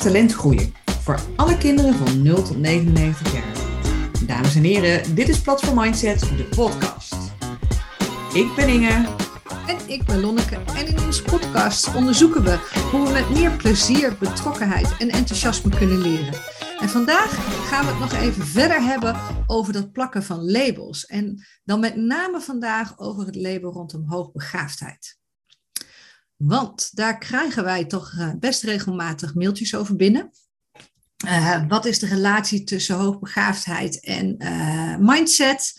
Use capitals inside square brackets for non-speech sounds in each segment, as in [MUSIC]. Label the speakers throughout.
Speaker 1: talent groeien. Voor alle kinderen van 0 tot 99 jaar. Dames en heren, dit is Platform Mindset, de podcast. Ik ben Inge.
Speaker 2: En ik ben Lonneke. En in onze podcast onderzoeken we hoe we met meer plezier, betrokkenheid en enthousiasme kunnen leren. En vandaag gaan we het nog even verder hebben over dat plakken van labels. En dan met name vandaag over het label rondom hoogbegaafdheid. Want daar krijgen wij toch eh, best regelmatig mailtjes over binnen. Uh, wat is de relatie tussen hoogbegaafdheid en uh, mindset?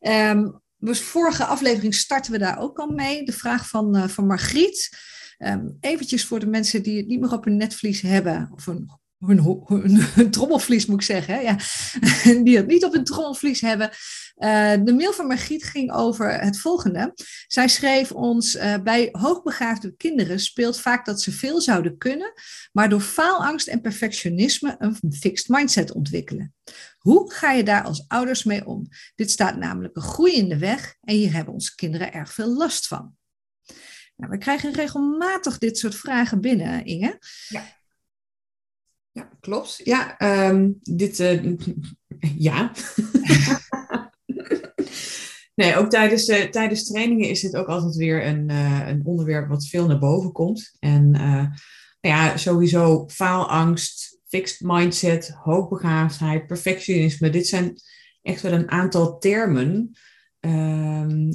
Speaker 2: Um, dus vorige aflevering starten we daar ook al mee. De vraag van, van Margriet. Um, eventjes voor de mensen die het niet meer op hun netvlies hebben, of een hun, [LAUGHS] trommelvlies moet ik zeggen? Ja. [LAUGHS] die het niet op hun trommelvlies hebben. Uh, de mail van Margriet ging over het volgende. Zij schreef ons, uh, bij hoogbegaafde kinderen speelt vaak dat ze veel zouden kunnen, maar door faalangst en perfectionisme een fixed mindset ontwikkelen. Hoe ga je daar als ouders mee om? Dit staat namelijk een groei in de weg en hier hebben onze kinderen erg veel last van. Nou, we krijgen regelmatig dit soort vragen binnen, Inge.
Speaker 1: Ja. Ja, klopt. Ja, um, dit, uh, [LAUGHS] ja. [LAUGHS] nee, ook tijdens, tijdens trainingen is dit ook altijd weer een, uh, een onderwerp wat veel naar boven komt. En nou ja, sowieso faalangst, fixed mindset, hoogbegaafdheid, perfectionisme. Dit zijn echt wel een aantal termen um,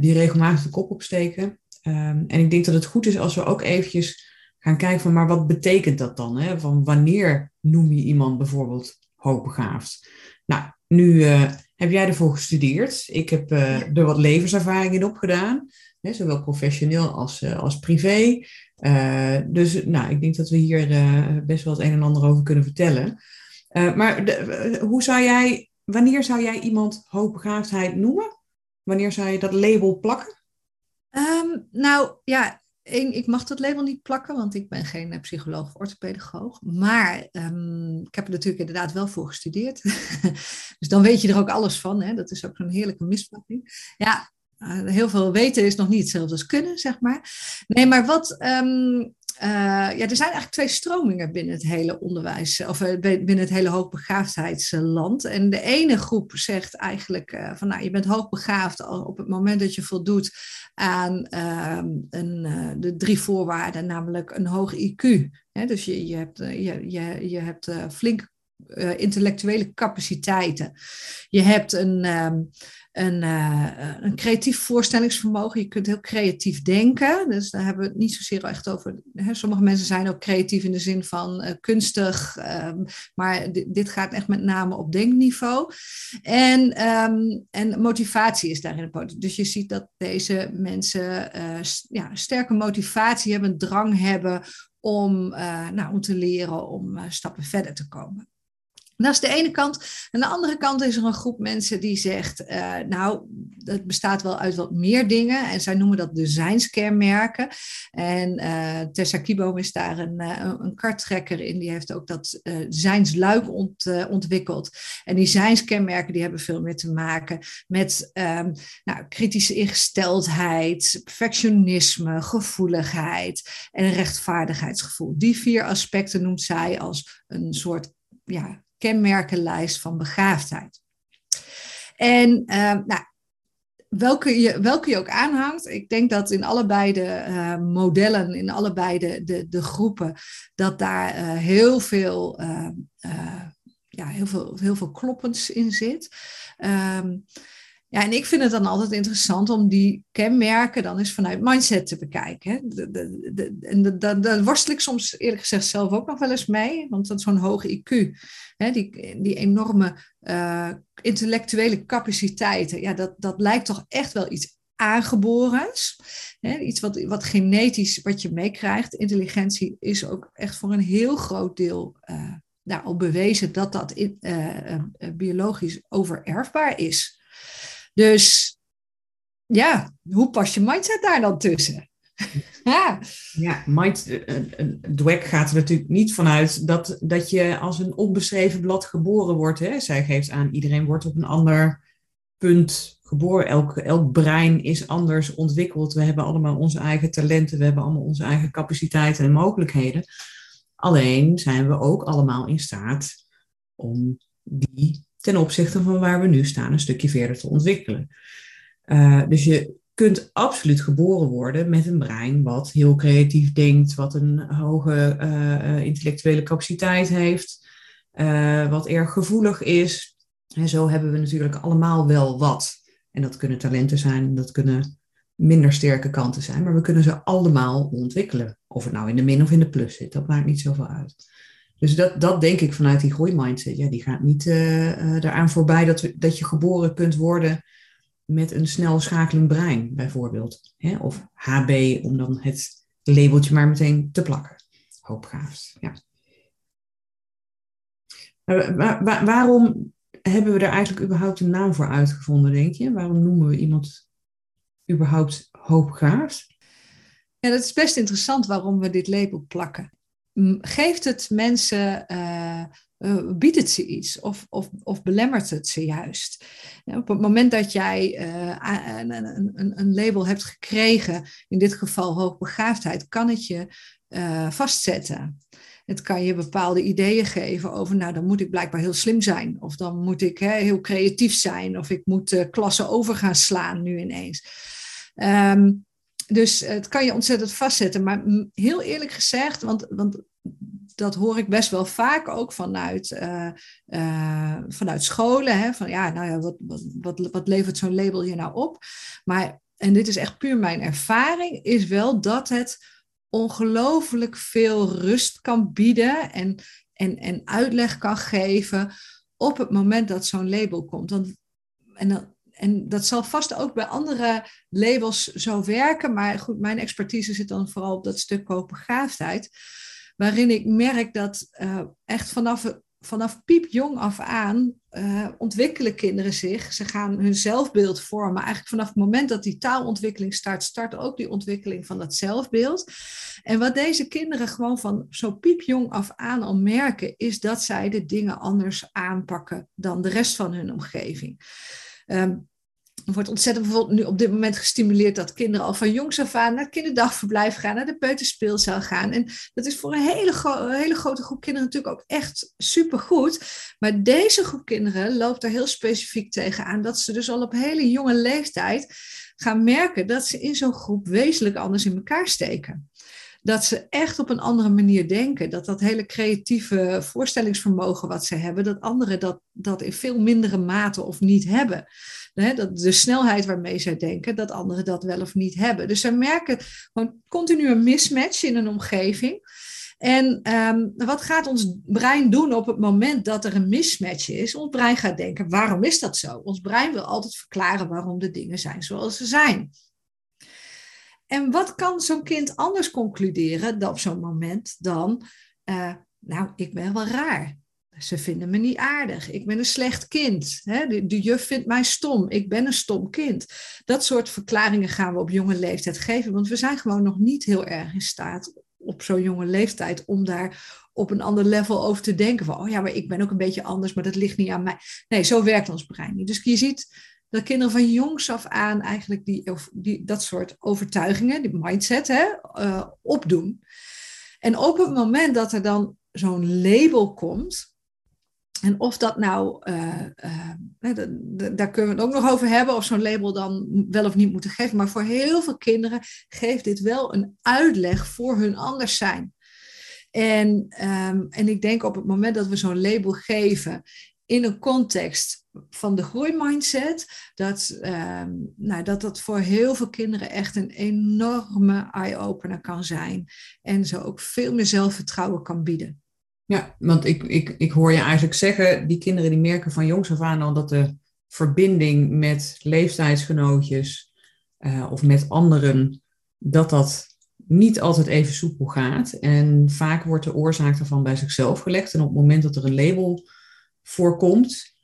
Speaker 1: die regelmatig de kop opsteken. Um, en ik denk dat het goed is als we ook eventjes gaan kijken van, maar wat betekent dat dan? Hè? Van wanneer noem je iemand bijvoorbeeld hoogbegaafd? Nou, nu uh, heb jij ervoor gestudeerd. Ik heb uh, er wat levenservaring in opgedaan, hè, zowel professioneel als, uh, als privé. dus nou, ik denk dat we hier best wel het een en ander over kunnen vertellen. maar de, hoe zou jij, wanneer zou jij iemand hoogbegaafdheid noemen? Wanneer zou je dat label plakken?
Speaker 2: Um, nou ja, Eén, ik mag dat label niet plakken, want ik ben geen psycholoog of orthopedagoog. Maar um, ik heb er natuurlijk inderdaad wel voor gestudeerd. [LAUGHS] dus dan weet je er ook alles van. Hè? Dat is ook zo'n heerlijke misvatting. Ja, uh, heel veel weten is nog niet hetzelfde als kunnen, zeg maar. Nee, maar wat. Um, uh, ja, er zijn eigenlijk twee stromingen binnen het hele onderwijs, of uh, binnen het hele hoogbegaafdheidsland. En de ene groep zegt eigenlijk van nou, je bent hoogbegaafd op het moment dat je voldoet aan ehm, een, de drie voorwaarden, namelijk een hoog IQ. Hè? Dus je, je hebt, je, je, je hebt flink intellectuele capaciteiten. Je hebt een. Um, een, uh, een creatief voorstellingsvermogen. Je kunt heel creatief denken. Dus daar hebben we het niet zozeer echt over. Hè. Sommige mensen zijn ook creatief in de zin van uh, kunstig. Um, maar dit gaat echt met name op denkniveau. En, um, en motivatie is daarin een Dus je ziet dat deze mensen uh, ja, sterke motivatie hebben, drang hebben om, nou, om te leren, om stappen verder te komen. Dat is de ene kant. Aan de andere kant is er een groep mensen die zegt, uh, nou, het bestaat wel uit wat meer dingen. En zij noemen dat designskenmerken. En uh, Tessa Kieboom is daar een, uh, een karttrekker in. Die heeft ook dat uh, designsluik ont, ontwikkeld. En die designskenmerken die hebben veel meer te maken met um, nou, kritische ingesteldheid, perfectionisme, gevoeligheid en rechtvaardigheidsgevoel. Die vier aspecten noemt zij als een soort ja, kenmerkenlijst van begaafdheid. En uh, nou, welke, je, welke je ook aanhangt, ik denk dat in allebei de uh, modellen, in allebei de, de, de groepen, dat daar uh, heel veel, ja, heel veel, heel veel kloppends in zit. Um, ja, en ik vind het dan altijd interessant om die kenmerken dan eens vanuit mindset te bekijken. De, de, de, en daar worstel ik soms eerlijk gezegd zelf ook nog wel eens mee, want dat zo'n hoge IQ, hè, die, die enorme uh, intellectuele capaciteiten, ja, dat, dat lijkt toch echt wel iets aangeborens. Hè, iets wat, wat genetisch wat je meekrijgt. Intelligentie is ook echt voor een heel groot deel uh, nou, al bewezen dat dat in, uh, biologisch overerfbaar is. Dus ja, hoe pas je mindset daar dan tussen? [LAUGHS]
Speaker 1: ja, ja mind, Dweck gaat er natuurlijk niet vanuit dat, dat je als een onbeschreven blad geboren wordt. Hè? Zij geeft aan, iedereen wordt op een ander punt geboren. Elk, elk brein is anders ontwikkeld. We hebben allemaal onze eigen talenten, we hebben allemaal onze eigen capaciteiten en mogelijkheden. Alleen zijn we ook allemaal in staat om die ten opzichte van waar we nu staan een stukje verder te ontwikkelen. Uh, dus je kunt absoluut geboren worden met een brein wat heel creatief denkt, wat een hoge uh, intellectuele capaciteit heeft, uh, wat erg gevoelig is. En zo hebben we natuurlijk allemaal wel wat. En dat kunnen talenten zijn, dat kunnen minder sterke kanten zijn, maar we kunnen ze allemaal ontwikkelen. Of het nou in de min of in de plus zit, dat maakt niet zoveel uit. Dus dat, dat denk ik vanuit die groeimindset. Ja, die gaat niet uh, uh, eraan voorbij dat, we, dat je geboren kunt worden met een snel schakelend brein, bijvoorbeeld. Hè? Of HB, om dan het labeltje maar meteen te plakken. Hoopgaafd, ja. Waar, waarom hebben we er eigenlijk überhaupt een naam voor uitgevonden, denk je? Waarom noemen we iemand überhaupt hoopgaafd?
Speaker 2: Ja, dat is best interessant waarom we dit label plakken. Geeft het mensen, uh, uh, biedt het ze iets of, of, of belemmert het ze juist? Op het moment dat jij uh, een, een, een, label hebt gekregen, in dit geval hoogbegaafdheid, kan het je vastzetten. Het kan je bepaalde ideeën geven over, nou dan moet ik blijkbaar heel slim zijn. Of dan moet ik hè, heel creatief zijn. Of ik moet klassen over gaan slaan nu ineens. Um, dus het kan je ontzettend vastzetten. Maar heel eerlijk gezegd, want, want dat hoor ik best wel vaak ook vanuit, uh, uh, vanuit scholen. Hè? Van ja, nou ja, wat, wat, wat levert zo'n label je nou op? Maar, en dit is echt puur mijn ervaring, is wel dat het ongelooflijk veel rust kan bieden en, en, en uitleg kan geven op het moment dat zo'n label komt. En dan, en dat zal vast ook bij andere labels zo werken. Maar goed, mijn expertise zit dan vooral op dat stuk hoogbegaafdheid. Waarin ik merk dat uh, echt vanaf, vanaf piepjong af aan uh, ontwikkelen kinderen zich. Ze gaan hun zelfbeeld vormen. Eigenlijk vanaf het moment dat die taalontwikkeling start, start ook die ontwikkeling van dat zelfbeeld. En wat deze kinderen gewoon van zo piepjong af aan al merken, is dat zij de dingen anders aanpakken dan de rest van hun omgeving. Um, wordt ontzettend bijvoorbeeld nu op dit moment gestimuleerd dat kinderen al van jongs af aan naar het kinderdagverblijf gaan, naar de peuterspeelzaal gaan. En dat is voor een hele, hele grote groep kinderen natuurlijk ook echt supergoed. Maar deze groep kinderen loopt er heel specifiek tegenaan dat ze dus al op hele jonge leeftijd gaan merken dat ze in zo'n groep wezenlijk anders in elkaar steken dat ze echt op een andere manier denken. Dat dat hele creatieve voorstellingsvermogen wat ze hebben, dat anderen dat, dat in veel mindere mate of niet hebben. dat de snelheid waarmee zij denken, dat anderen dat wel of niet hebben. Dus ze merken gewoon continu een mismatch in een omgeving. En ehm, wat gaat ons brein doen op het moment dat er een mismatch is? Ons brein gaat denken, waarom is dat zo? Ons brein wil altijd verklaren waarom de dingen zijn zoals ze zijn. En wat kan zo'n kind anders concluderen op zo'n moment dan, uh, nou, ik ben wel raar. Ze vinden me niet aardig. Ik ben een slecht kind. Hè? De, de, juf vindt mij stom. Ik ben een stom kind. Dat soort verklaringen gaan we op jonge leeftijd geven. Want we zijn gewoon nog niet heel erg in staat op zo'n jonge leeftijd om daar op een ander level over te denken. Van, oh ja, maar ik ben ook een beetje anders, maar dat ligt niet aan mij. Nee, zo werkt ons brein niet. Dus je ziet dat kinderen van jongs af aan eigenlijk die, die, dat soort overtuigingen, die mindset, hè, uh, opdoen. En op het moment dat er dan zo'n label komt, en of dat nou, uh, uh, daar kunnen we het ook nog over hebben, of zo'n label dan wel of niet moeten geven. Maar voor heel veel kinderen geeft dit wel een uitleg voor hun anders zijn. En, um, en ik denk op het moment dat we zo'n label geven in een context van de groeimindset, dat, uh, nou, dat dat voor heel veel kinderen echt een enorme eye-opener kan zijn. En ze ook veel meer zelfvertrouwen kan bieden.
Speaker 1: Ja, want ik, ik, ik hoor je eigenlijk zeggen, die kinderen die merken van jongs af aan al dat de verbinding met leeftijdsgenootjes uh, of met anderen, dat dat niet altijd even soepel gaat. En vaak wordt de oorzaak daarvan bij zichzelf gelegd. En op het moment dat er een label voorkomt,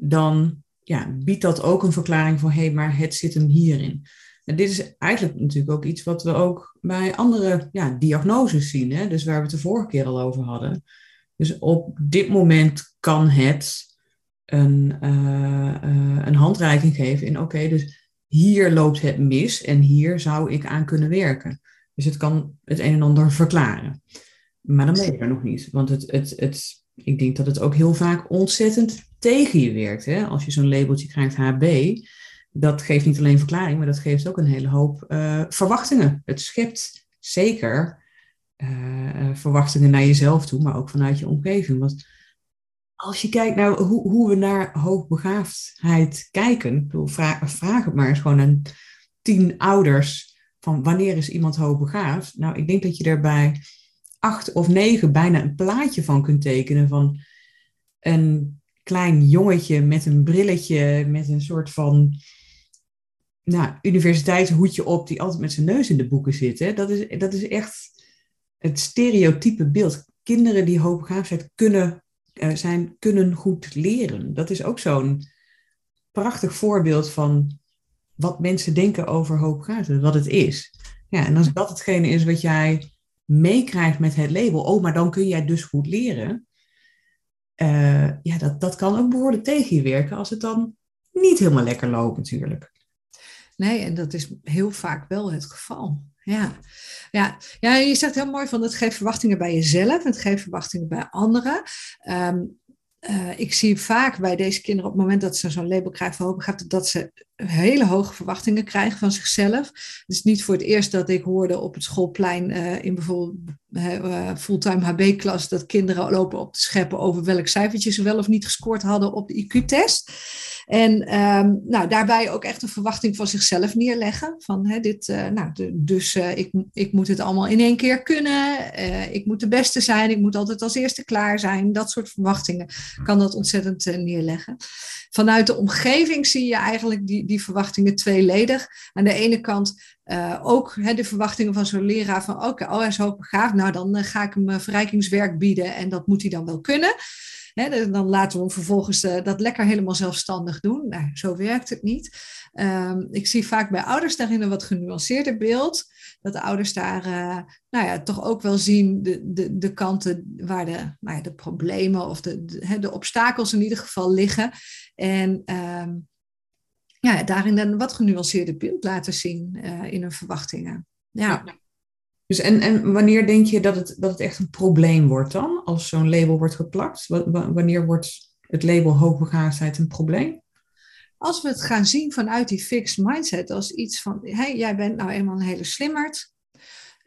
Speaker 1: dan ja, biedt dat ook een verklaring voor hé, hey, maar het zit hem hierin. En dit is eigenlijk natuurlijk ook iets wat we ook bij andere ja, diagnoses zien. Hè? Dus waar we het de vorige keer al over hadden. Dus op dit moment kan het een, uh, uh, een handreiking geven in oké, dus hier loopt het mis en hier zou ik aan kunnen werken. Dus het kan het een en ander verklaren. Maar dan ben je er nog niet. Want het, het, het, ik denk dat het ook heel vaak ontzettend tegen je werkt. Hè? Als je zo'n labeltje krijgt HB, dat geeft niet alleen verklaring, maar dat geeft ook een hele hoop uh, verwachtingen. Het schept zeker uh, verwachtingen naar jezelf toe, maar ook vanuit je omgeving. Want als je kijkt naar hoe, hoe we naar hoogbegaafdheid kijken, ik vraag het maar eens gewoon aan tien ouders van wanneer is iemand hoogbegaafd? Nou, ik denk dat je daarbij acht of negen bijna een plaatje van kunt tekenen van een klein jongetje met een brilletje, met een soort van nou, universiteitshoedje op, die altijd met zijn neus in de boeken zit. Hè? Dat, is, dat is echt het stereotype beeld. Kinderen die hoogbegaafdheid kunnen, uh, zijn, kunnen goed leren. Dat is ook zo'n prachtig voorbeeld van wat mensen denken over hoogbegaafdheid, wat het is. Ja, en als dat hetgene is wat jij meekrijgt met het label, oh, maar dan kun jij dus goed leren. Uh, ja, dat, dat kan ook behoorlijk tegen je werken als het dan niet helemaal lekker loopt natuurlijk.
Speaker 2: Nee, en dat is heel vaak wel het geval. Ja. Ja. ja, je zegt heel mooi van het geeft verwachtingen bij jezelf, het geeft verwachtingen bij anderen. Um, uh, ik zie vaak bij deze kinderen op het moment dat ze zo'n label krijgen van hoogbegaafd, dat ze hele hoge verwachtingen krijgen van zichzelf. Het is niet voor het eerst dat ik hoorde op het schoolplein uh, in bijvoorbeeld uh, fulltime HB-klas dat kinderen lopen op te scheppen over welk cijfertje ze wel of niet gescoord hadden op de IQ-test. En um, nou, daarbij ook echt een verwachting van zichzelf neerleggen. Van hè, dit, uh, nou, dus uh, ik, ik moet het allemaal in één keer kunnen. Ik moet de beste zijn. Ik moet altijd als eerste klaar zijn. Dat soort verwachtingen kan dat ontzettend neerleggen. Vanuit de omgeving zie je eigenlijk die, die verwachtingen tweeledig. Aan de ene kant ook hè, de verwachtingen van zo'n leraar van oké, oh, hij is hoogbegaafd. Nou, dan ga ik hem verrijkingswerk bieden en dat moet hij dan wel kunnen dan laten we hem vervolgens dat lekker helemaal zelfstandig doen. Nou, zo werkt het niet. Um, ik zie vaak bij ouders daarin een wat genuanceerder beeld. Dat de ouders daar nou ja, toch ook wel zien de, de, de kanten waar de, nou ja, de problemen of de, de, de, obstakels in ieder geval liggen. En um, ja, daarin een wat genuanceerder beeld laten zien uh, in hun verwachtingen. ja. ja.
Speaker 1: Dus en, en wanneer denk je dat het, dat het echt een probleem wordt dan, als zo'n label wordt geplakt? wanneer wordt het label hoogbegaafdheid een probleem?
Speaker 2: Als we het gaan zien vanuit die fixed mindset, als iets van, hey, jij bent nou eenmaal een hele slimmerd,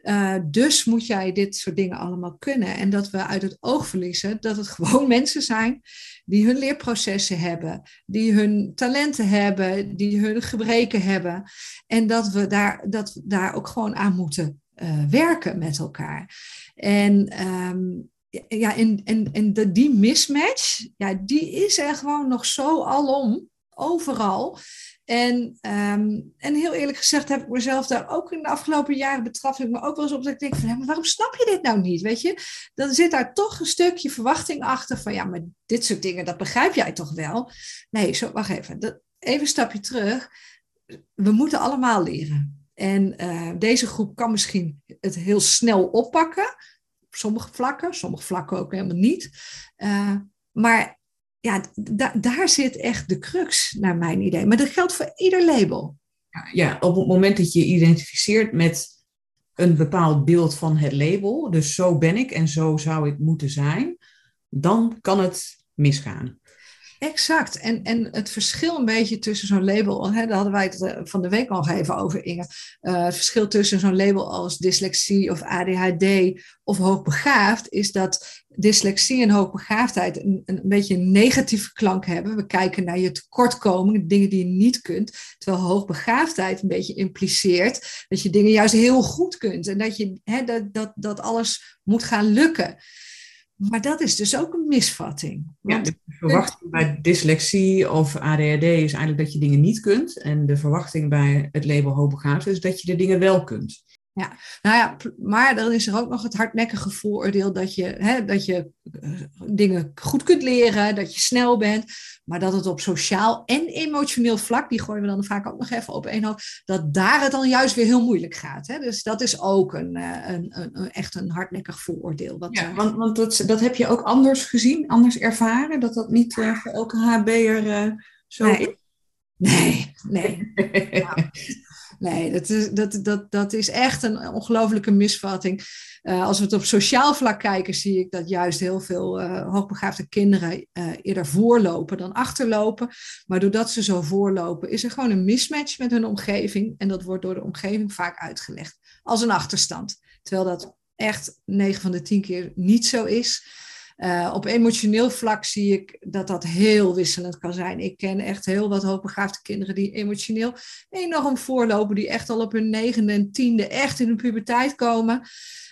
Speaker 2: uh, dus moet jij dit soort dingen allemaal kunnen. En dat we uit het oog verliezen dat het [LAUGHS] gewoon mensen zijn die hun leerprocessen hebben, die hun talenten hebben, die hun gebreken hebben. En dat we daar, dat daar ook gewoon aan moeten uh, werken met elkaar. En um, ja, en, en, en de, die mismatch, ja, die is er gewoon nog zo alom, overal. En, um, en heel eerlijk gezegd heb ik mezelf daar ook in de afgelopen jaren betrapt. Ik me ook wel eens op dat ik denk van, maar waarom snap je dit nou niet? Weet je, dan zit daar toch een stukje verwachting achter van, ja, maar dit soort dingen, dat begrijp jij toch wel? Nee, zo, wacht even, dat, even een stapje terug. We moeten allemaal leren. En uh, deze groep kan misschien het heel snel oppakken. Op sommige vlakken, sommige vlakken ook helemaal niet. Uh, maar ja, daar zit echt de crux, naar mijn idee. Maar dat geldt voor ieder label.
Speaker 1: Ja, op het moment dat je identificeert met een bepaald beeld van het label, dus zo ben ik en zo zou ik moeten zijn, dan kan het misgaan.
Speaker 2: Exact. En, en het verschil een beetje tussen zo'n label, hè, daar hadden wij het eh, van de week al even over, Inge. Uh, het verschil tussen zo'n label als dyslexie of ADHD of hoogbegaafd, is dat dyslexie en hoogbegaafdheid een, een beetje een negatieve klank hebben. We kijken naar je tekortkomingen, dingen die je niet kunt. Terwijl hoogbegaafdheid een beetje impliceert dat je dingen juist heel goed kunt en dat, je, hè, dat, dat, dat alles moet gaan lukken. Maar dat is dus ook een misvatting.
Speaker 1: Ja, de verwachting bij dyslexie of ADHD is eigenlijk dat je dingen niet kunt. En de verwachting bij het label hoogbegaafd is dat je de dingen wel kunt.
Speaker 2: Ja, nou ja, maar dan is er ook nog het hardnekkige vooroordeel dat je, hè, dat je eh, dingen goed kunt leren, dat je snel bent, maar dat het op sociaal en emotioneel vlak, die gooien we dan vaak ook nog even op één hoop, dat daar het dan juist weer heel moeilijk gaat. Hè? Dus dat is ook een, eh, een, een, een echt een hardnekkig vooroordeel.
Speaker 1: Wat, ja, want, want dat, dat heb je ook anders gezien, anders ervaren, dat dat niet uh, voor elke HB'er uh, zo
Speaker 2: nee. Nee, nee. [LAUGHS] ja. Nee, dat is, dat, dat, dat is echt een ongelofelijke misvatting. Uh, als we het op sociaal vlak kijken, zie ik dat juist heel veel uh, hoogbegaafde kinderen uh, eerder voorlopen dan achterlopen. Maar doordat ze zo voorlopen, is er gewoon een mismatch met hun omgeving. En dat wordt door de omgeving vaak uitgelegd als een achterstand. Terwijl dat echt 9 van de 10 keer niet zo is. Uh, op emotioneel vlak zie ik dat dat heel wisselend kan zijn. Ik ken echt heel wat hoogbegaafde kinderen die emotioneel enorm voorlopen, die echt al op hun negende en tiende echt in de puberteit komen.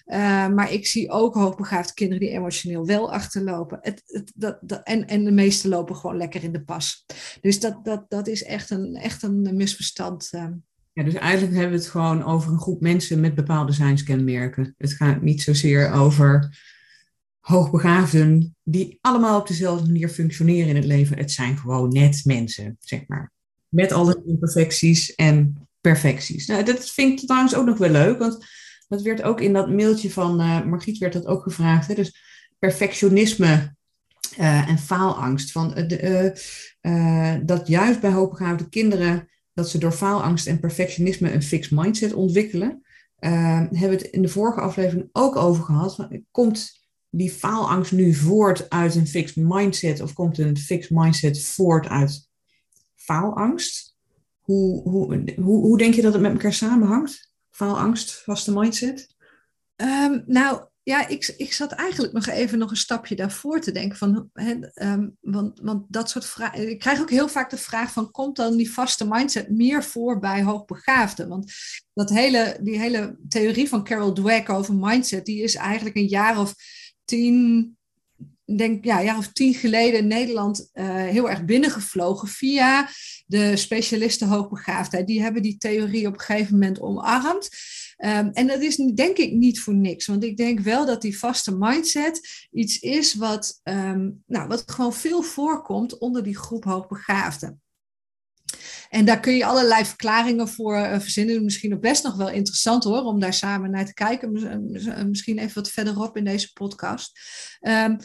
Speaker 2: Uh, maar ik zie ook hoogbegaafde kinderen die emotioneel wel achterlopen. Het, het, dat, en, en de meeste lopen gewoon lekker in de pas. Dus dat, dat, dat is echt een, echt een misverstand. Uh.
Speaker 1: Ja, dus eigenlijk hebben we het gewoon over een groep mensen met bepaalde zijnskenmerken. Het gaat niet zozeer over hoogbegaafden die allemaal op dezelfde manier functioneren in het leven. Het zijn gewoon net mensen, zeg maar. Met alle imperfecties en perfecties. Nou, dat vind ik trouwens ook nog wel leuk, want dat werd ook in dat mailtje van uh, Margriet werd dat ook gevraagd. Hè? Dus perfectionisme uh, en faalangst. Van, uh, dat juist bij hoogbegaafde kinderen, dat ze door faalangst en perfectionisme een fixed mindset ontwikkelen. hebben we het in de vorige aflevering ook over gehad. Komt die faalangst nu voort uit een fixed mindset of komt een fixed mindset voort uit faalangst? Hoe, hoe, hoe, hoe denk je dat het met elkaar samenhangt? Faalangst, vaste mindset?
Speaker 2: Um, nou, ja, ik, ik zat eigenlijk nog even nog een stapje daarvoor te denken. Van, um, want, want dat soort vragen. Ik krijg ook heel vaak de vraag: van, komt dan die vaste mindset meer voor bij hoogbegaafden? Want dat hele, die hele theorie van Carol Dweck over mindset, die is eigenlijk een jaar of tien, denk ja, jaar of tien geleden Nederland uh, heel erg binnengevlogen via de specialisten hoogbegaafdheid. Die hebben die theorie op een gegeven moment omarmd. Um, en dat is denk ik niet voor niks, want ik denk wel dat die vaste mindset iets is wat, um, nou, wat gewoon veel voorkomt onder die groep hoogbegaafden. En daar kun je allerlei verklaringen voor uh, verzinnen. Misschien ook best nog wel interessant hoor, om daar samen naar te kijken. Misschien even wat verderop in deze podcast. Um,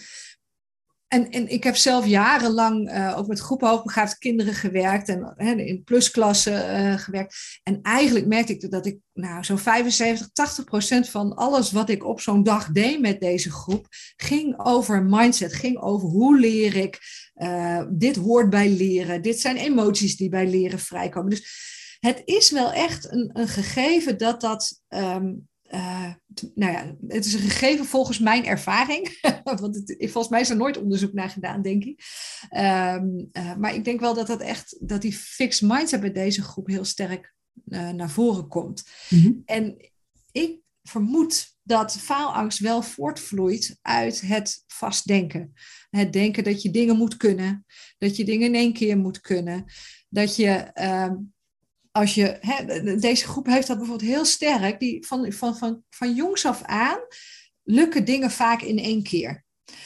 Speaker 2: en, en ik heb zelf jarenlang uh, ook met groepen hoogbegaafde kinderen gewerkt en in plusklassen uh, gewerkt. En eigenlijk merkte ik dat ik nou, zo'n 75, 80 procent van alles wat ik op zo'n dag deed met deze groep, ging over mindset, ging over hoe leer ik, uh, dit hoort bij leren, dit zijn emoties die bij leren vrijkomen. Dus het is wel echt een, een gegeven dat dat um, uh, nou ja, het is een gegeven volgens mijn ervaring. [LAUGHS] Want het, volgens mij is er nooit onderzoek naar gedaan, denk ik. Um, uh, maar ik denk wel dat dat echt, dat die fixed mindset bij deze groep heel sterk uh, naar voren komt. Mm -hmm. En ik vermoed dat faalangst wel voortvloeit uit het vastdenken. Het denken dat je dingen moet kunnen, dat je dingen in één keer moet kunnen, dat je als je, hè, deze groep heeft dat bijvoorbeeld heel sterk, die van, van, van, van jongs af aan lukken dingen vaak in één keer.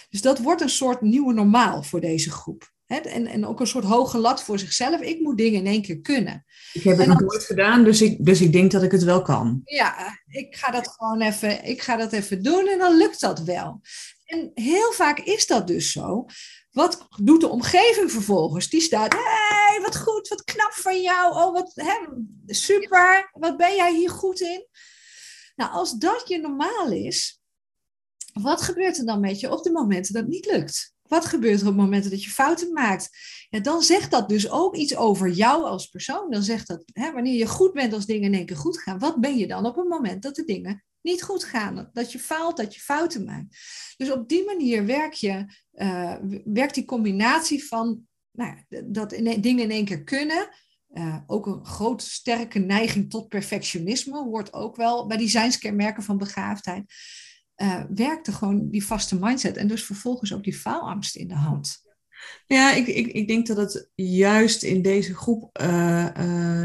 Speaker 2: Dus dat wordt een soort nieuwe normaal voor deze groep. Hè? En, en ook een soort hoge lat voor zichzelf. Ik moet dingen in één keer kunnen.
Speaker 1: Ik heb het nog nooit gedaan, dus ik, dus ik denk dat ik het wel kan.
Speaker 2: Ja, ik ga dat gewoon even, ik ga dat even doen en dan lukt dat wel. En heel vaak is dat dus zo. Wat doet de omgeving vervolgens? Die staat, hey, wat goed, wat knap van jou. Oh, wat hè, super, wat ben jij hier goed in? Nou, als dat je normaal is, wat gebeurt er dan met je op de momenten dat het niet lukt? Wat gebeurt er op momenten dat je fouten maakt? Ja, dan zegt dat dus ook iets over jou als persoon. Dan zegt dat, hè, wanneer je goed bent als dingen in één keer goed gaan, wat ben je dan op het moment dat de dingen niet goed gaan? Dat je faalt, dat je fouten maakt. Dus op die manier werk je, uh, werkt die combinatie van nou, dat in, dingen in één keer kunnen. Uh, ook een groot sterke neiging tot perfectionisme hoort ook wel bij die zijnskenmerken van begaafdheid. Uh, werkte gewoon die vaste mindset en dus vervolgens ook die faalangst in de hand.
Speaker 1: Ja, ik, ik, ik denk dat het juist in deze groep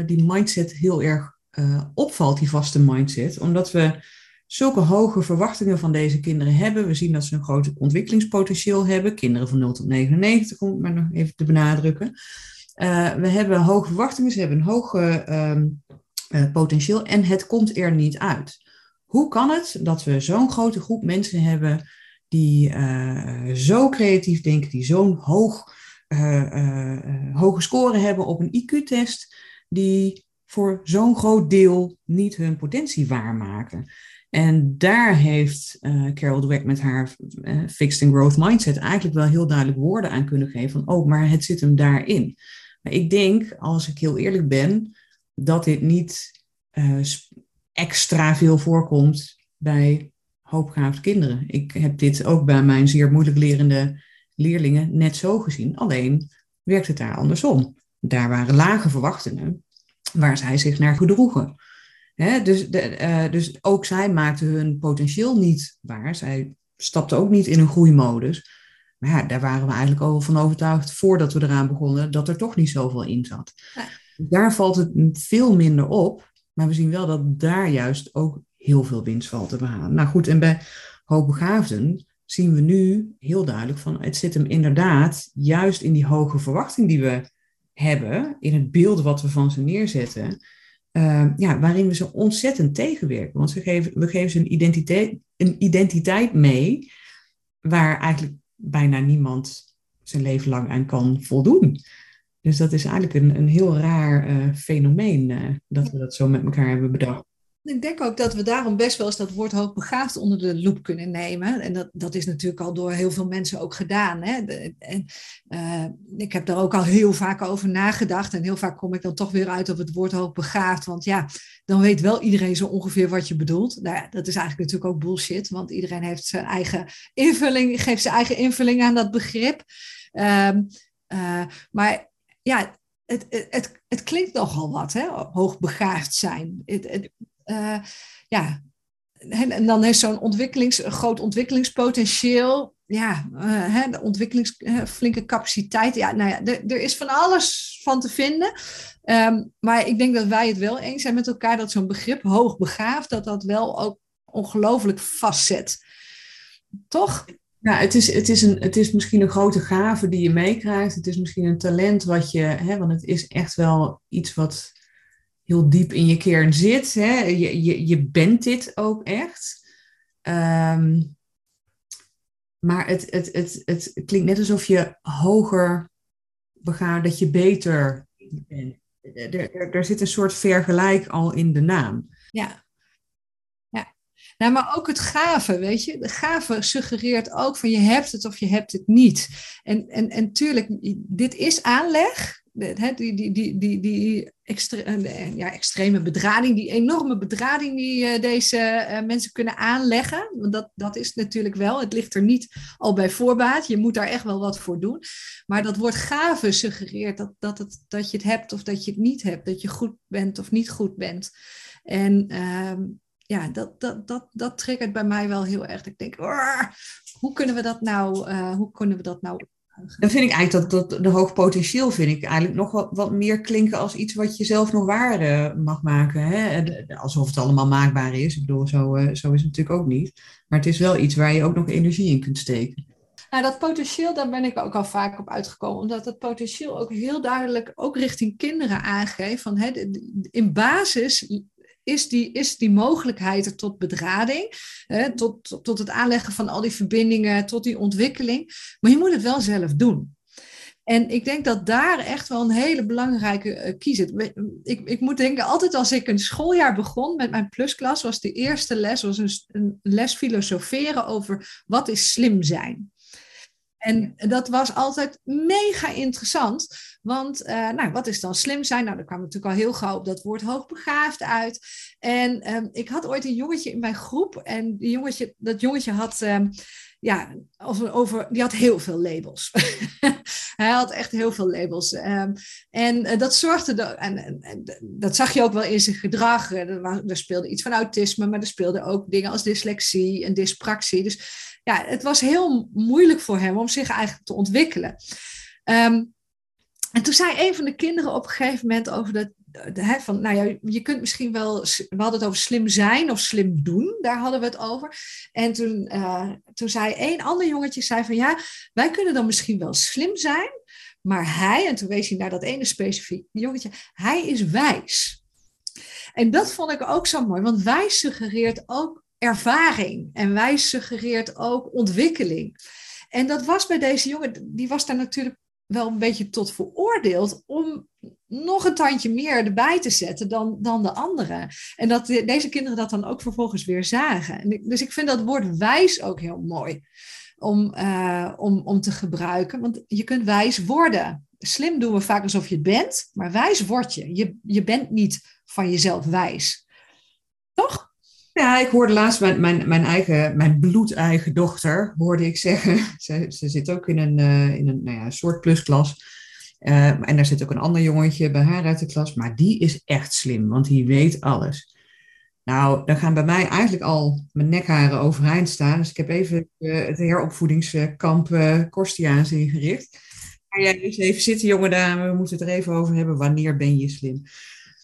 Speaker 1: die mindset heel erg opvalt, die vaste mindset. Omdat we zulke hoge verwachtingen van deze kinderen hebben. We zien dat ze een groot ontwikkelingspotentieel hebben. Kinderen van 0 tot 99, om het maar nog even te benadrukken. Uh, we hebben hoge verwachtingen, ze hebben een hoog um, uh, potentieel en het komt er niet uit. Hoe kan het dat we zo'n grote groep mensen hebben die uh, zo creatief denken, die zo'n hoog, hoge score hebben op een IQ-test, die voor zo'n groot deel niet hun potentie waarmaken. En daar heeft uh, Carol Dweck met haar uh, Fixed and Growth Mindset eigenlijk wel heel duidelijk woorden aan kunnen geven van, oh, maar het zit hem daarin. Maar ik denk, als ik heel eerlijk ben, dat dit niet uh, extra veel voorkomt bij hoopgaafde kinderen. Ik heb dit ook bij mijn zeer moeilijk lerende leerlingen net zo gezien. Alleen werkt het daar andersom. Daar waren lage verwachtingen waar zij zich naar gedroegen. Dus, de, uh, dus ook zij maakten hun potentieel niet waar. Zij stapten ook niet in een groeimodus. Maar ja, daar waren we eigenlijk al van overtuigd voordat we eraan begonnen dat er toch niet zoveel in zat. Daar valt het veel minder op. Maar we zien wel dat daar juist ook heel veel winst valt te behalen. Nou goed, en bij hoogbegaafden zien we nu heel duidelijk van het zit hem inderdaad juist in die hoge verwachting die we hebben, in het beeld wat we van ze neerzetten, uh, ja, waarin we ze ontzettend tegenwerken. Want ze geven, we geven ze een identiteit, een identiteit mee waar eigenlijk bijna niemand zijn leven lang aan kan voldoen. Dus dat is eigenlijk een, een heel raar uh, fenomeen uh, dat we dat zo met elkaar hebben bedacht.
Speaker 2: Ik denk ook dat we daarom best wel eens dat woord hoogbegaafd onder de loep kunnen nemen. En dat, dat is natuurlijk al door heel veel mensen ook gedaan. Hè? en, uh, ik heb daar ook al heel vaak over nagedacht. En heel vaak kom ik dan toch weer uit op het woord hoogbegaafd. Want ja, dan weet wel iedereen zo ongeveer wat je bedoelt. Nou ja, dat is eigenlijk natuurlijk ook bullshit. Want iedereen heeft zijn eigen invulling, geeft zijn eigen invulling aan dat begrip. Um, uh, maar ja, het, het, het, klinkt nogal wat, hè? hoogbegaafd zijn. Het, uh, ja, en, dan heeft zo'n ontwikkelings, groot ontwikkelingspotentieel. Ja, uh, hè, de ontwikkelings, uh, flinke capaciteit. Ja, nou ja, er is van alles van te vinden. Um, maar ik denk dat wij het wel eens zijn met elkaar dat zo'n begrip hoogbegaafd, dat dat wel ook ongelooflijk vastzet. Toch?
Speaker 1: Ja, het is, het, is een, het is misschien een grote gave die je meekrijgt. Het is misschien een talent wat je, hè, want het is echt wel iets wat heel diep in je kern zit. Hè? Je, je, je bent dit ook echt. Um, maar het, het, het, het klinkt net alsof je hoger begaat, dat je beter bent. Er, er, er zit een soort vergelijk al in de naam.
Speaker 2: Ja. ja. Nou, maar ook het gave, weet je. De gave suggereert ook van je hebt het of je hebt het niet. En, en, en tuurlijk, dit is aanleg die, die, die, die, die extre ja, extreme bedrading, die enorme bedrading die uh, deze uh, mensen kunnen aanleggen. Want dat, dat is natuurlijk wel, het ligt er niet al bij voorbaat. Je moet daar echt wel wat voor doen. Maar dat wordt gave suggereert dat, dat, het, dat je het hebt of dat je het niet hebt. Dat je goed bent of niet goed bent. En uh, ja, dat, dat, dat, dat triggert bij mij wel heel erg. Ik denk, hoe kunnen we dat nou, uh, hoe kunnen we dat nou
Speaker 1: dan vind ik eigenlijk dat, dat de hoog potentieel vind ik eigenlijk nog wat, wat meer klinken als iets wat je zelf nog waarde mag maken. Hè? Alsof het allemaal maakbaar is. Ik bedoel, zo, uh, zo is het natuurlijk ook niet. Maar het is wel iets waar je ook nog energie in kunt steken.
Speaker 2: Nou, dat potentieel, daar ben ik ook al vaak op uitgekomen. Omdat dat potentieel ook heel duidelijk ook richting kinderen aangeeft. Van, hè, in basis is die, is die mogelijkheid er tot bedrading, hè, tot, tot het aanleggen van al die verbindingen, tot die ontwikkeling. Maar je moet het wel zelf doen. En ik denk dat daar echt wel een hele belangrijke uh, kies zit. Ik, ik moet denken, altijd als ik een schooljaar begon met mijn plusklas, was de eerste les was een les filosoferen over wat is slim zijn. En dat was altijd mega interessant. Want uh, nou, wat is dan slim zijn? Nou, daar kwam natuurlijk al heel gauw op dat woord hoogbegaafd uit. En um, ik had ooit een jongetje in mijn groep. En die jongetje, dat jongetje had, um, ja, over, over, die had heel veel labels. [LAUGHS] Hij had echt heel veel labels. Um, en uh, dat zorgde, de, en, en, dat zag je ook wel in zijn gedrag. Er, er speelde iets van autisme, maar er speelden ook dingen als dyslexie en dyspraxie. Dus ja, het was heel moeilijk voor hem om zich eigenlijk te ontwikkelen. Um, en toen zei een van de kinderen op een gegeven moment over dat, hè, van, nou ja, je kunt misschien wel, we hadden het over slim zijn of slim doen, daar hadden we het over. En toen, uh, toen zei één ander jongetje, zei van ja, wij kunnen dan misschien wel slim zijn, maar hij, en toen wees hij naar dat ene specifieke jongetje, hij is wijs. En dat vond ik ook zo mooi, want wijs suggereert ook ervaring en wijs suggereert ook ontwikkeling. En dat was bij deze jongen, die was daar natuurlijk wel een beetje tot veroordeeld om nog een tandje meer erbij te zetten dan, dan de anderen. En dat deze kinderen dat dan ook vervolgens weer zagen. En dus ik vind dat woord wijs ook heel mooi om, uh, om, om te gebruiken. Want je kunt wijs worden. Slim doen we vaak alsof je het bent, maar wijs word je. Je, je bent niet van jezelf wijs. Toch?
Speaker 1: Ja, ik hoorde laatst mijn, mijn, mijn eigen, mijn bloedeigen dochter, hoorde ik zeggen. [LAUGHS] Ze, ze zit ook in een, uh, in een nou ja, soort plusklas. Uh, en daar zit ook een ander jongetje bij haar uit de klas, maar die is echt slim, want die weet alles. Nou, dan gaan bij mij eigenlijk al mijn nekharen overeind staan. Dus ik heb even uh, het heropvoedingskamp uh, Korstiaans ingericht. Ga jij eens even zitten, jonge dame, we moeten het er even over hebben. Wanneer ben je slim?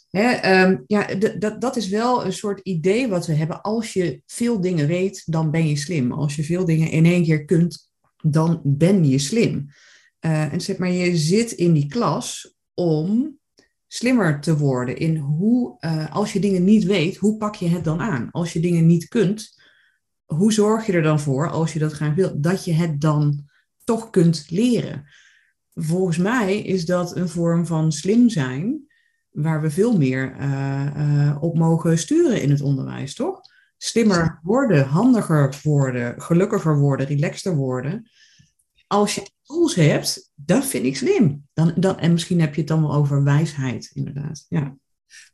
Speaker 1: Hè, um, ja, dat is wel een soort idee wat we hebben. Als je veel dingen weet, dan ben je slim. Als je veel dingen in één keer kunt, dan ben je slim. Uh, en zeg maar, je zit in die klas om slimmer te worden in hoe, uh, als je dingen niet weet, hoe pak je het dan aan? Als je dingen niet kunt, hoe zorg je er dan voor, als je dat graag wilt, dat je het dan toch kunt leren? Volgens mij is dat een vorm van slim zijn, waar we veel meer uh, op mogen sturen in het onderwijs, toch? Slimmer worden, handiger worden, gelukkiger worden, relaxter worden. Als je tools hebt, dat vind ik slim. Dan, dan, en misschien heb je het dan wel over wijsheid, inderdaad. Ja.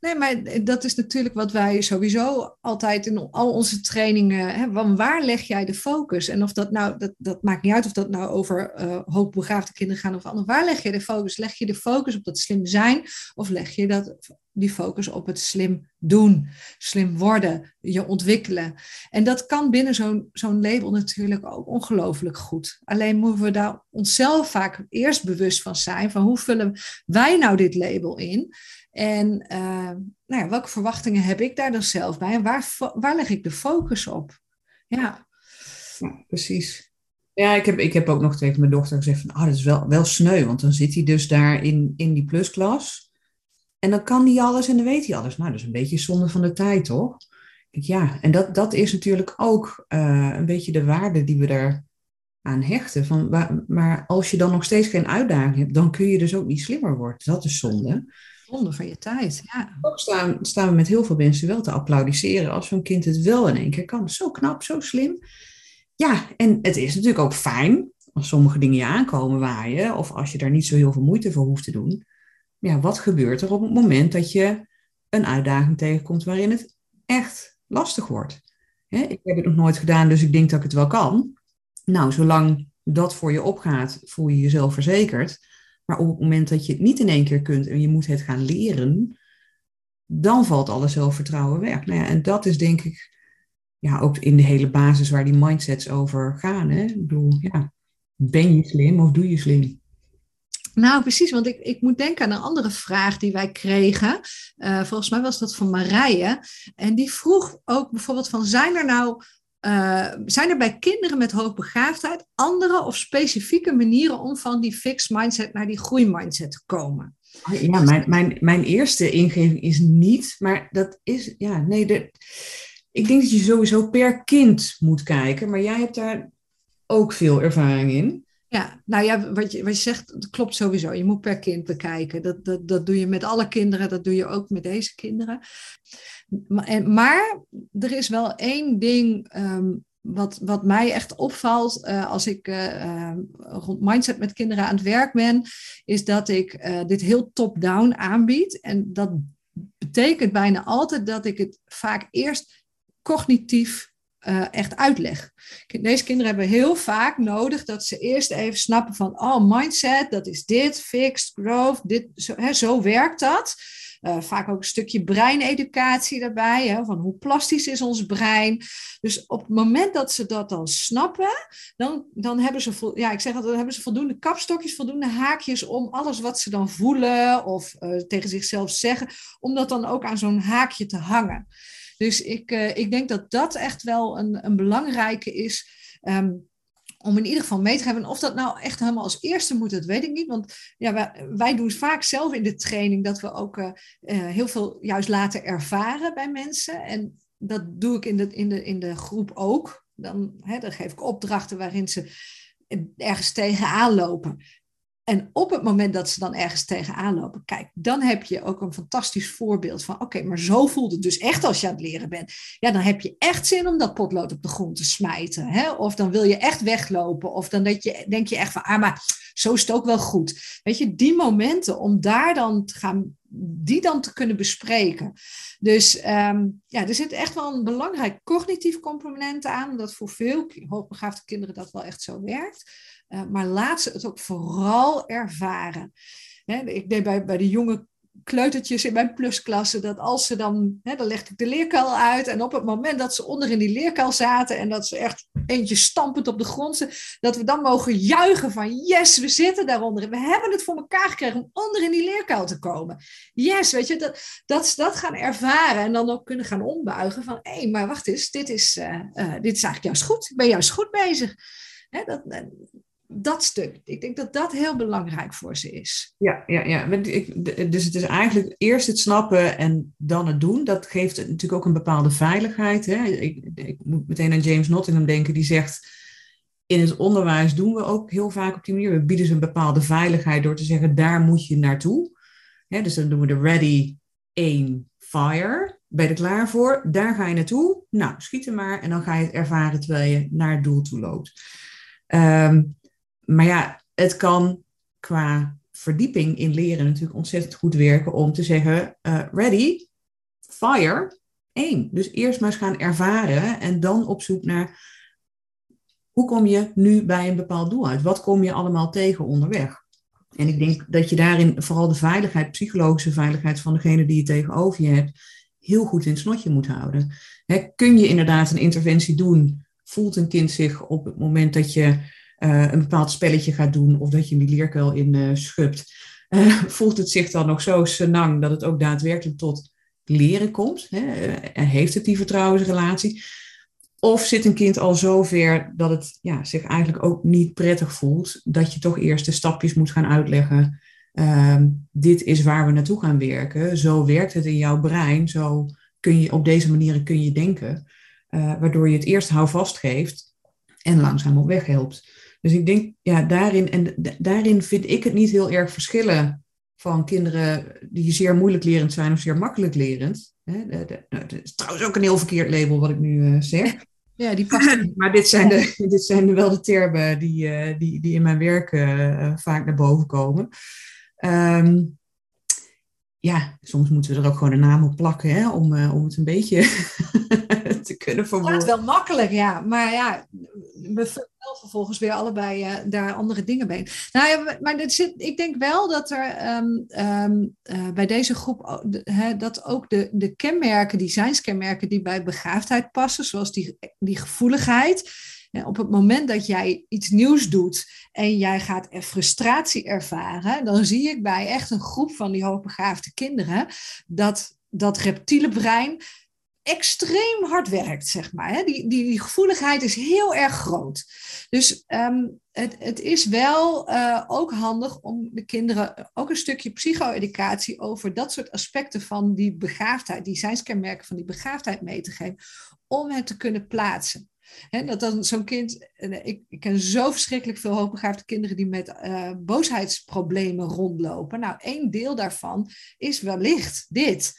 Speaker 2: Nee, maar dat is natuurlijk wat wij sowieso altijd in al onze trainingen hebben. Waar leg jij de focus? En of dat nou, dat, dat maakt niet uit of dat nou over uh, hoogbegaafde kinderen gaat of anders. Waar leg je de focus? Leg je de focus op dat slim zijn of leg je dat, die focus op het slim doen, slim worden, je ontwikkelen? En dat kan binnen zo'n zo'n label natuurlijk ook ongelooflijk goed. Alleen moeten we daar onszelf vaak eerst bewust van zijn, van hoe vullen wij nou dit label in? En uh, nou ja, welke verwachtingen heb ik daar dan zelf bij? En waar, waar leg ik de focus op? Ja,
Speaker 1: ja precies. Ja, ik heb, ik heb ook nog tegen mijn dochter gezegd van, ah, dat is wel, wel sneu, want dan zit hij dus daar in, in die plusklas. En dan kan hij alles en dan weet hij alles. Nou, dat is een beetje zonde van de tijd, toch? Ja, en dat, dat is natuurlijk ook uh, een beetje de waarde die we daar aan hechten. Van, maar als je dan nog steeds geen uitdaging hebt, dan kun je dus ook niet slimmer worden. Dat is zonde
Speaker 2: zonde van je tijd. Ja.
Speaker 1: Ook staan, staan we met heel veel mensen wel te applaudisseren als zo'n kind het wel in één keer kan. Zo knap, zo slim. Ja, en het is natuurlijk ook fijn als sommige dingen je aankomen waaien, of als je daar niet zo heel veel moeite voor hoeft te doen. Ja, wat gebeurt er op het moment dat je een uitdaging tegenkomt waarin het echt lastig wordt? ik heb het nog nooit gedaan, dus ik denk dat ik het wel kan. Nou, zolang dat voor je opgaat, voel je jezelf verzekerd. Maar op het moment dat je het niet in één keer kunt en je moet het gaan leren, dan valt alle zelfvertrouwen weg. Nou ja, en dat is denk ik ja, ook in de hele basis waar die mindsets over gaan. Hè? Ik bedoel, ja, ben je slim of doe je slim?
Speaker 2: Nou, precies, want ik, ik moet denken aan een andere vraag die wij kregen. Uh, volgens mij was dat van Marije. En die vroeg ook bijvoorbeeld van, zijn er nou uh, zijn er bij kinderen met hoogbegaafdheid andere of specifieke manieren om van die fixed mindset naar die groeimindset te komen?
Speaker 1: Ja, mijn, mijn, mijn eerste ingeving is niet, maar dat is, ja, nee, de, ik denk dat je sowieso per kind moet kijken, maar jij hebt daar ook veel ervaring in.
Speaker 2: Ja, nou ja, wat je, wat je zegt, dat klopt sowieso. Je moet per kind bekijken. Dat, dat, dat doe je met alle kinderen, dat doe je ook met deze kinderen. Maar, maar er is wel één ding um, wat, wat mij echt opvalt uh, als ik uh, rond mindset met kinderen aan het werk ben, is dat ik uh, dit heel top-down aanbied. En dat betekent bijna altijd dat ik het vaak eerst cognitief uh, echt uitleg. Deze kinderen hebben heel vaak nodig dat ze eerst even snappen van, oh, mindset, dat is dit, fixed, growth, dit, zo, hè, zo werkt dat. Uh, vaak ook een stukje breineducatie daarbij, hè, van hoe plastisch is ons brein. Dus op het moment dat ze dat dan snappen, dan, dan hebben ze, ja, ik zeg altijd, dan hebben ze voldoende kapstokjes, voldoende haakjes om alles wat ze dan voelen of uh, tegen zichzelf zeggen, om dat dan ook aan zo'n haakje te hangen. Dus ik, uh, ik denk dat dat echt wel een, een belangrijke is. Um, om in ieder geval mee te hebben. Of dat nou echt helemaal als eerste moet, dat weet ik niet. Want ja, wij, doen vaak zelf in de training dat we ook uh, uh, heel veel juist laten ervaren bij mensen. En dat doe ik in de, in de, in de groep ook. Dan, hè, dan geef ik opdrachten waarin ze ergens tegenaan lopen. En op het moment dat ze dan ergens tegenaan lopen, kijk, dan heb je ook een fantastisch voorbeeld van, oké, maar zo voelt het dus echt als je aan het leren bent. Ja, dan heb je echt zin om dat potlood op de grond te smijten. Hè? Of dan wil je echt weglopen. Of dan denk je, denk je echt van, ah, maar zo is het ook wel goed. Weet je, die momenten om daar dan gaan, die dan te kunnen bespreken. Dus ehm, ja, er zit echt wel een belangrijk cognitief component aan, dat voor veel hoogbegaafde kinderen dat wel echt zo werkt. Uh, maar laat ze het ook vooral ervaren. ik deed bij, bij de jonge kleutertjes in mijn plusklasse, dat als ze dan, hè, dan legde ik de leerkuil uit en op het moment dat ze onder in die leerkuil zaten en dat ze echt eentje stampend op de grond zitten, dat we dan mogen juichen van yes, we zitten daaronder we hebben het voor elkaar gekregen om onder in die leerkuil te komen. Yes, weet je, dat, dat dat gaan ervaren en dan ook kunnen gaan ombuigen van hé, hey, maar wacht eens, dit is, uh, dit is eigenlijk juist goed, ik ben juist goed bezig. Dat, dat stuk. Ik denk dat dat heel belangrijk voor ze is.
Speaker 1: Ja, ja, ja. Dus het is eigenlijk eerst het snappen en dan het doen. Dat geeft natuurlijk ook een bepaalde veiligheid. Hè? Ik, ik moet meteen aan James Nottingham denken, die zegt. In het onderwijs doen we ook heel vaak op die manier. We bieden ze een bepaalde veiligheid door te zeggen: daar moet je naartoe. dus dan doen we de ready, aim, fire. Ben je er klaar voor? Daar ga je naartoe. Nou, schiet er maar. En dan ga je het ervaren terwijl je naar het doel toe loopt. Um, maar ja, het kan qua verdieping in leren natuurlijk ontzettend goed werken om te zeggen: uh, ready, fire, één. Dus eerst maar eens gaan ervaren en dan op zoek naar hoe kom je nu bij een bepaald doel uit? Wat kom je allemaal tegen onderweg? En ik denk dat je daarin vooral de veiligheid, psychologische veiligheid van degene die je tegenover je hebt, heel goed in het snotje moet houden. kun je inderdaad een interventie doen? Voelt een kind zich op het moment dat je uh, een bepaald spelletje gaat doen of dat je die leerkuil in uh, [LAUGHS] voelt het zich dan nog zo senang dat het ook daadwerkelijk tot leren komt? Hè? en heeft het die vertrouwensrelatie? Of zit een kind al zo ver dat het ja, zich eigenlijk ook niet prettig voelt, dat je toch eerst de stapjes moet gaan uitleggen. Ehm, dit is waar we naartoe gaan werken. Zo werkt het in jouw brein. Zo kun je op deze manieren kun je denken. waardoor je het eerst houvast geeft en langzaam op weg helpt. Dus ik denk, ja, daarin, en daarin vind ik het niet heel erg verschillen van kinderen die zeer moeilijk lerend zijn of zeer makkelijk lerend. Nou, het is trouwens ook een heel verkeerd label wat ik nu uh, zeg. [LAUGHS]
Speaker 2: Ja, die past. [LAUGHS]
Speaker 1: maar dit zijn, de, [LAUGHS] dit zijn wel de termen die, uh, die, die in mijn werk uh, vaak naar boven komen. Um, ja, soms moeten we er ook gewoon een naam op plakken hè, om, om het een beetje te kunnen verwoorden.
Speaker 2: Het wel makkelijk, ja. Maar ja, we wel vervolgens weer allebei uh, daar andere dingen bij. Nou ja, maar dit zit, ik denk wel dat er um, um, uh, bij deze groep, dat ook de, de kenmerken, designskenmerken die bij begaafdheid passen, zoals die, die gevoeligheid. op het moment dat jij iets nieuws doet en jij gaat er frustratie ervaren, dan zie ik bij echt een groep van die hoogbegaafde kinderen dat dat reptiele brein extreem hard werkt, zeg maar. Hè? Die, die, die gevoeligheid is heel erg groot. Dus um, het, het is wel uh, ook handig om de kinderen ook een stukje psycho-educatie over dat soort aspecten van die begaafdheid, die zijnskenmerken van die begaafdheid mee te geven, om het te kunnen plaatsen. He, dat dan zo'n kind, ik, ik, ken zo verschrikkelijk veel hoogbegaafde kinderen die met uh, boosheidsproblemen rondlopen. Nou, één deel daarvan is wellicht dit.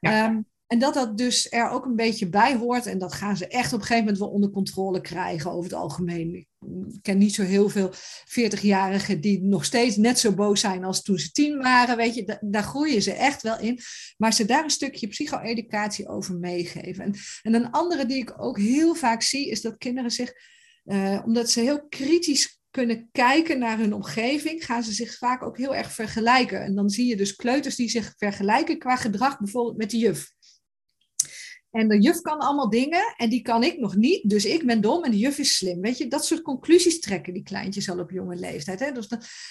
Speaker 2: Ja. Um, en dat dat dus er ook een beetje bij hoort. En dat gaan ze echt op een gegeven moment wel onder controle krijgen over het algemeen. Ik ken niet zo heel veel 40-jarigen die nog steeds net zo boos zijn als toen ze tien waren. Weet je, daar groeien ze echt wel in. Maar ze daar een stukje psycho-educatie over meegeven. En, en een andere die ik ook heel vaak zie, is dat kinderen zich, uh, omdat ze heel kritisch kunnen kijken naar hun omgeving, gaan ze zich vaak ook heel erg vergelijken. En dan zie je dus kleuters die zich vergelijken qua gedrag, bijvoorbeeld met de juf. En de juf kan allemaal dingen en die kan ik nog niet. Dus ik ben dom en de juf is slim. Weet je, dat soort conclusies trekken die kleintjes al op jonge leeftijd. Hè? Dus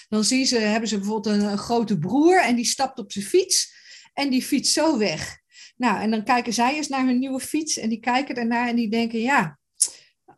Speaker 2: dan, zien ze, hebben ze bijvoorbeeld een, grote broer en die stapt op zijn fiets en die fietst zo weg. Nou, en dan kijken zij eens naar hun nieuwe fiets en die kijken daarnaar en die denken, ja,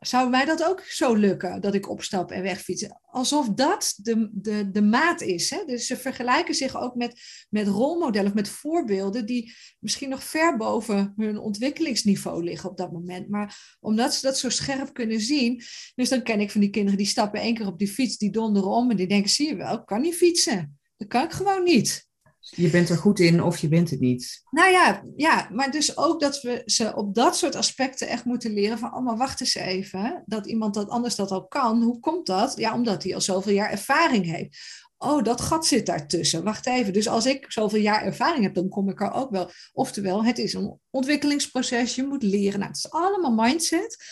Speaker 2: zou mij dat ook zo lukken, dat ik opstap en wegfiets? Alsof dat de, de, de maat is. Hè? Dus ze vergelijken zich ook met, met rolmodellen, of met voorbeelden die misschien nog ver boven hun ontwikkelingsniveau liggen op dat moment. Maar omdat ze dat zo scherp kunnen zien, dus dan ken ik van die kinderen die stappen één keer op die fiets, die donderen om en die denken, zie je wel, ik kan niet fietsen. Dat kan ik gewoon niet.
Speaker 1: Je bent er goed in of je bent het niet.
Speaker 2: Nou ja, ja, maar dus ook dat we ze op dat soort aspecten echt moeten leren van, oh maar wacht eens even, dat iemand dat anders dat al kan. Hoe komt dat? Ja, omdat hij al zoveel jaar ervaring heeft. Oh, dat gat zit daartussen. Wacht even. Dus als ik zoveel jaar ervaring heb, dan kom ik er ook wel. Oftewel, het is een ontwikkelingsproces. Je moet leren. Nou, het is allemaal mindset.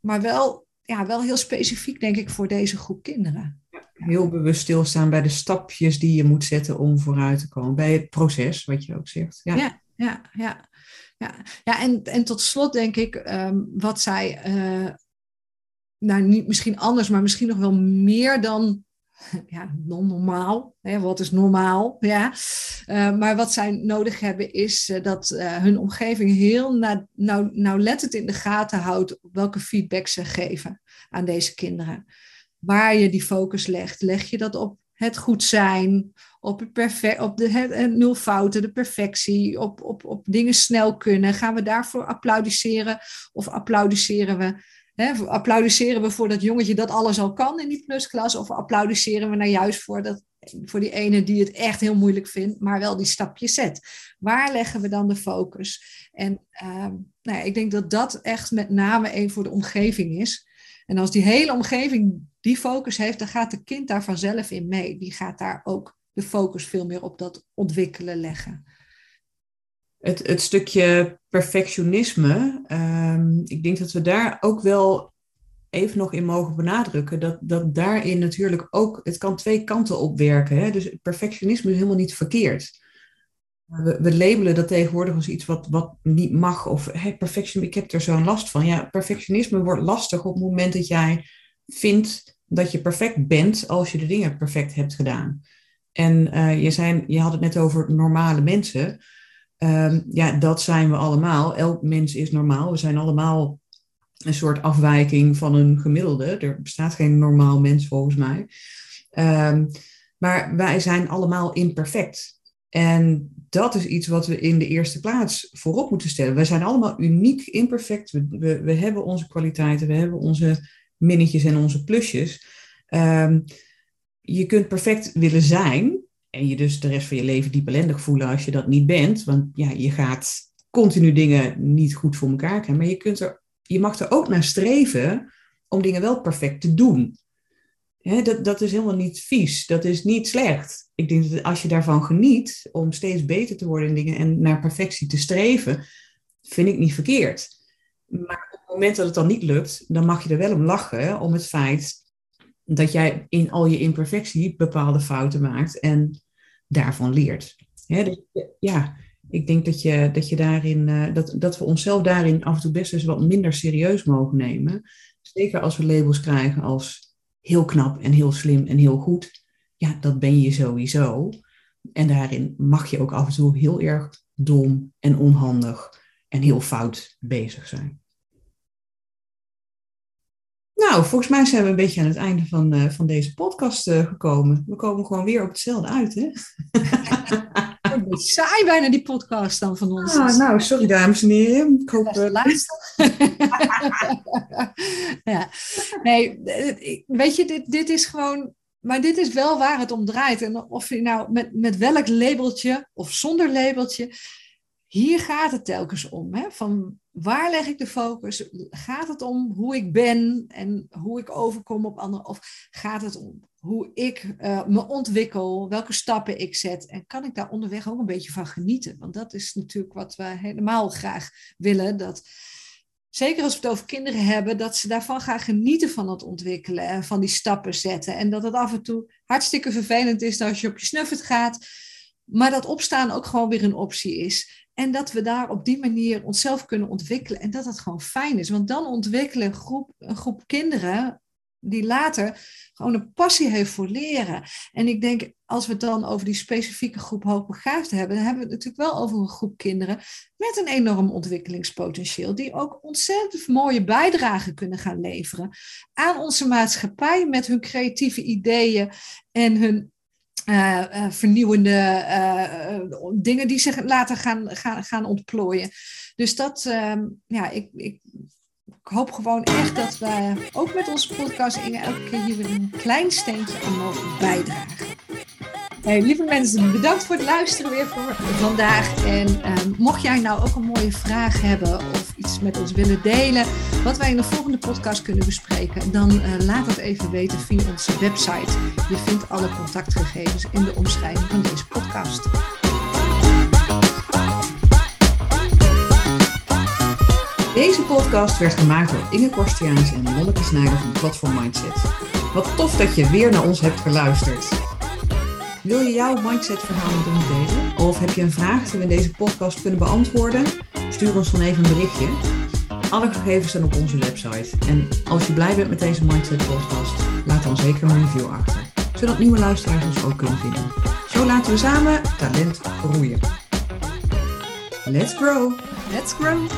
Speaker 2: Maar wel, ja, wel heel specifiek, denk ik, voor deze groep kinderen
Speaker 1: heel bewust stilstaan bij de stapjes die je moet zetten om vooruit te komen. Bij het proces, wat je ook zegt.
Speaker 2: Ja, ja, ja. ja. ja. ja en, en tot slot denk ik, um, wat zij, uh, nou niet misschien anders, maar misschien nog wel meer dan [LAUGHS] ja, non-normaal. Wat is normaal? Ja. Uh, maar wat zij nodig hebben is uh, dat hun omgeving heel na, nou, nauwlettend in de gaten houdt welke feedback ze geven aan deze kinderen waar je die focus legt. Leg je dat op het goed zijn, op, het perfect, op de het, nul fouten, de perfectie, op, op, op dingen snel kunnen? Gaan we daarvoor applaudisseren of applaudisseren we? Applaudisseren we voor dat jongetje dat alles al kan in die plusklas? Of applaudisseren we nou juist voor, dat, voor die ene die het echt heel moeilijk vindt, maar wel die stapjes zet? Waar leggen we dan de focus? En uh, nou ik denk dat dat echt met name een voor de omgeving is. En als die hele omgeving die focus heeft, dan gaat de kind daar vanzelf in mee. Die gaat daar ook de focus veel meer op dat ontwikkelen leggen.
Speaker 1: Het, het stukje perfectionisme, um, ik denk dat we daar ook wel even nog in mogen benadrukken. Dat, dat daarin natuurlijk ook, het kan twee kanten op werken. Hè? Dus perfectionisme is helemaal niet verkeerd. We, labelen dat tegenwoordig als iets wat, wat niet mag. Of hey, perfection, ik heb er zo'n last van. Ja, perfectionisme wordt lastig op het moment dat jij vindt dat je perfect bent als je de dingen perfect hebt gedaan. En uh, je, zijn, je had het net over normale mensen. Uh, ja, dat zijn we allemaal. Elk mens is normaal. We zijn allemaal een soort afwijking van een gemiddelde. Er bestaat geen normaal mens volgens mij. Uh, maar wij zijn allemaal imperfect. En dat is iets wat we in de eerste plaats voorop moeten stellen. Wij zijn allemaal uniek, imperfect. We, we, hebben onze kwaliteiten, we hebben onze minnetjes en onze plusjes. Um, je kunt perfect willen zijn en je dus de rest van je leven diep ellendig voelen als je dat niet bent. Want ja, je gaat continu dingen niet goed voor elkaar krijgen. Maar je, kunt er, je mag er ook naar streven om dingen wel perfect te doen. Dat, dat is helemaal niet vies. Dat is niet slecht. Ik denk dat als je daarvan geniet om steeds beter te worden in dingen en naar perfectie te streven, vind ik niet verkeerd. Maar op het moment dat het dan niet lukt, dan mag je er wel om lachen om het feit dat jij in al je imperfectie bepaalde fouten maakt en daarvan leert. dus, ja, ik denk dat, je, dat, je daarin, uh, dat, dat we onszelf daarin af en toe best eens wat minder serieus mogen nemen. Zeker als we labels krijgen als heel knap en heel slim en heel goed. Ja, dat ben je sowieso. En daarin mag je ook af en toe heel erg dom en onhandig en heel fout bezig zijn. Nou, volgens mij zijn we een beetje aan het einde van, uh, van deze podcast uh, gekomen. We komen gewoon weer op hetzelfde uit, hè? [LAUGHS]
Speaker 2: saai bijna die podcast dan van ons.
Speaker 1: Ah, nou, sorry dames en heren. Ik hoop... Uh... [LAUGHS]
Speaker 2: ja. Nee, weet je, dit, dit is gewoon... Maar dit is wel waar het om draait. En of je nou met, met welk labeltje of zonder labeltje... Hier gaat het telkens om. Hè? Van waar leg ik de focus? Gaat het om hoe ik ben en hoe ik overkom op anderen? Of gaat het om hoe ik uh, me ontwikkel, welke stappen ik zet? En kan ik daar onderweg ook een beetje van genieten? Want dat is natuurlijk wat we helemaal graag willen. Dat, zeker als we het over kinderen hebben, dat ze daarvan gaan genieten van het ontwikkelen en van die stappen zetten. En dat het af en toe hartstikke vervelend is als je op je snuffert gaat. Maar dat opstaan ook gewoon weer een optie is. En dat we daar op die manier onszelf kunnen ontwikkelen en dat dat gewoon fijn is. Want dan ontwikkelen groep, een groep kinderen die later gewoon een passie heeft voor leren. En ik denk, als we het dan over die specifieke groep hoogbegaafden hebben, dan hebben we het natuurlijk wel over een groep kinderen met een enorm ontwikkelingspotentieel, die ook ontzettend mooie bijdragen kunnen gaan leveren aan onze maatschappij met hun creatieve ideeën en hun uh, vernieuwende uh, dingen die zich later gaan, gaan, gaan ontplooien. Dus dat, ehm, ja, ik, ik, ik hoop gewoon echt dat we ook met onze podcast Inge elke keer hier weer een klein steentje aan mogen bijdragen. Hey, lieve mensen, bedankt voor het luisteren weer voor vandaag. En ehm, mocht jij nou ook een mooie vraag hebben of iets met ons willen delen, wat wij in de volgende podcast kunnen bespreken, dan uh, laat dat even weten via onze website. Je vindt alle contactgegevens in de omschrijving van deze podcast.
Speaker 1: Deze podcast werd gemaakt door Inge Korstiaans en Lonneke Snijder van Platform Mindset. Wat tof dat je weer naar ons hebt geluisterd. Wil je jouw mindset-verhaal met ons delen? Of heb je een vraag die we in deze podcast kunnen beantwoorden? Stuur ons dan even een berichtje. Alle gegevens staan op onze website. En als je blij bent met deze Mindset-podcast, laat dan zeker een review achter. Zodat nieuwe luisteraars ons ook kunnen vinden. Zo laten we samen talent groeien. Let's grow!
Speaker 2: Let's grow!